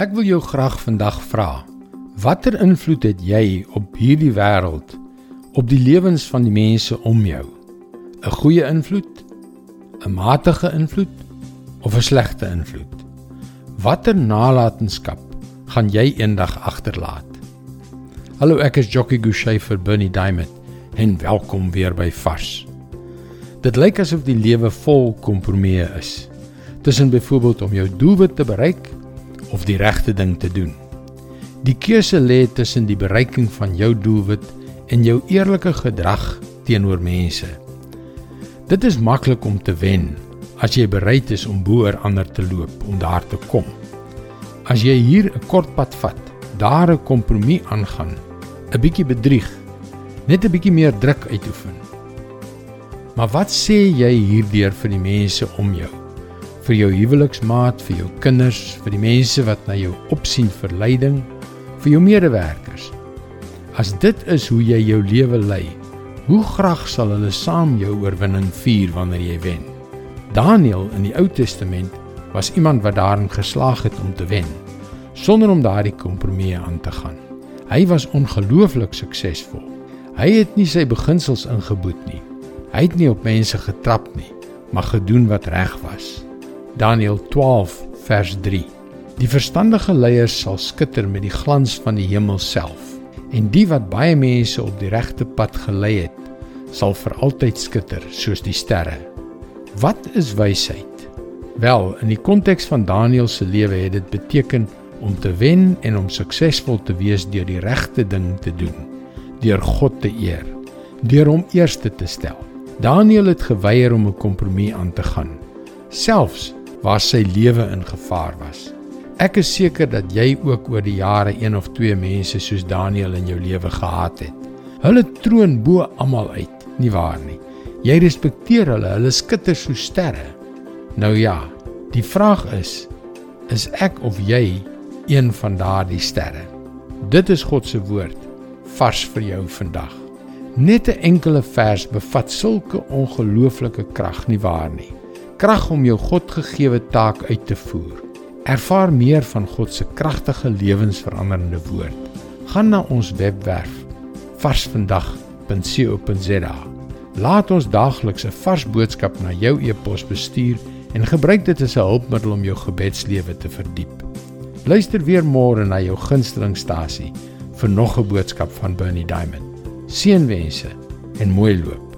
Ek wil jou graag vandag vra: Watter invloed het jy op hierdie wêreld, op die lewens van die mense om jou? 'n Goeie invloed, 'n matige invloed of 'n slegte invloed? Watter nalatenskap gaan jy eendag agterlaat? Hallo, ek is Jockey Gouchee vir Bernie Diamond en welkom weer by Vars. Dit lyk asof die lewe vol kompromieë is. Tussen byvoorbeeld om jou doelwit te bereik of die regte ding te doen. Die keuse lê tussen die bereiking van jou doelwit en jou eerlike gedrag teenoor mense. Dit is maklik om te wen as jy bereid is om boer ander te loop om daar te kom. As jy hier 'n kort pad vat, daar 'n kompromie aangaan, 'n bietjie bedrieg, net 'n bietjie meer druk uitoefen. Maar wat sê jy hierdeur vir die mense om jou? Vir jou huweliksmaat, vir jou kinders, vir die mense wat na jou opsien vir leiding, vir jou medewerkers. As dit is hoe jy jou lewe lei, hoe graag sal hulle saam jou oorwinning vier wanneer jy wen? Daniël in die Ou Testament was iemand wat daarin geslaag het om te wen, sonder om daardie kompromieë aan te gaan. Hy was ongelooflik suksesvol. Hy het nie sy beginsels ingeboet nie. Hy het nie op mense getrap nie, maar gedoen wat reg was. Daniël 12 vers 3. Die verstandige leiers sal skitter met die glans van die hemel self en die wat baie mense op die regte pad gelei het, sal vir altyd skitter soos die sterre. Wat is wysheid? Wel, in die konteks van Daniël se lewe het dit beteken om te wen en om suksesvol te wees deur die regte ding te doen, deur God te eer, deur hom eerste te stel. Daniël het geweier om 'n kompromie aan te gaan, selfs waar sy lewe in gevaar was. Ek is seker dat jy ook oor die jare een of twee mense soos Daniël in jou lewe gehad het. Hulle troon bo almal uit, nie waar nie? Jy respekteer hulle, hulle skitter so sterre. Nou ja, die vraag is, is ek of jy een van daardie sterre? Dit is God se woord vars vir jou vandag. Net 'n enkele vers bevat sulke ongelooflike krag nie waar nie krag om jou Godgegewe taak uit te voer. Ervaar meer van God se kragtige lewensveranderende woord. Gaan na ons webwerf varsvandag.co.za. Laat ons daagliks 'n vars boodskap na jou e-pos bestuur en gebruik dit as 'n hulpmiddel om jou gebedslewe te verdiep. Luister weer môre na jou gunstelingstasie vir nog 'n boodskap van Bernie Diamond. Seënwense en mooi loop.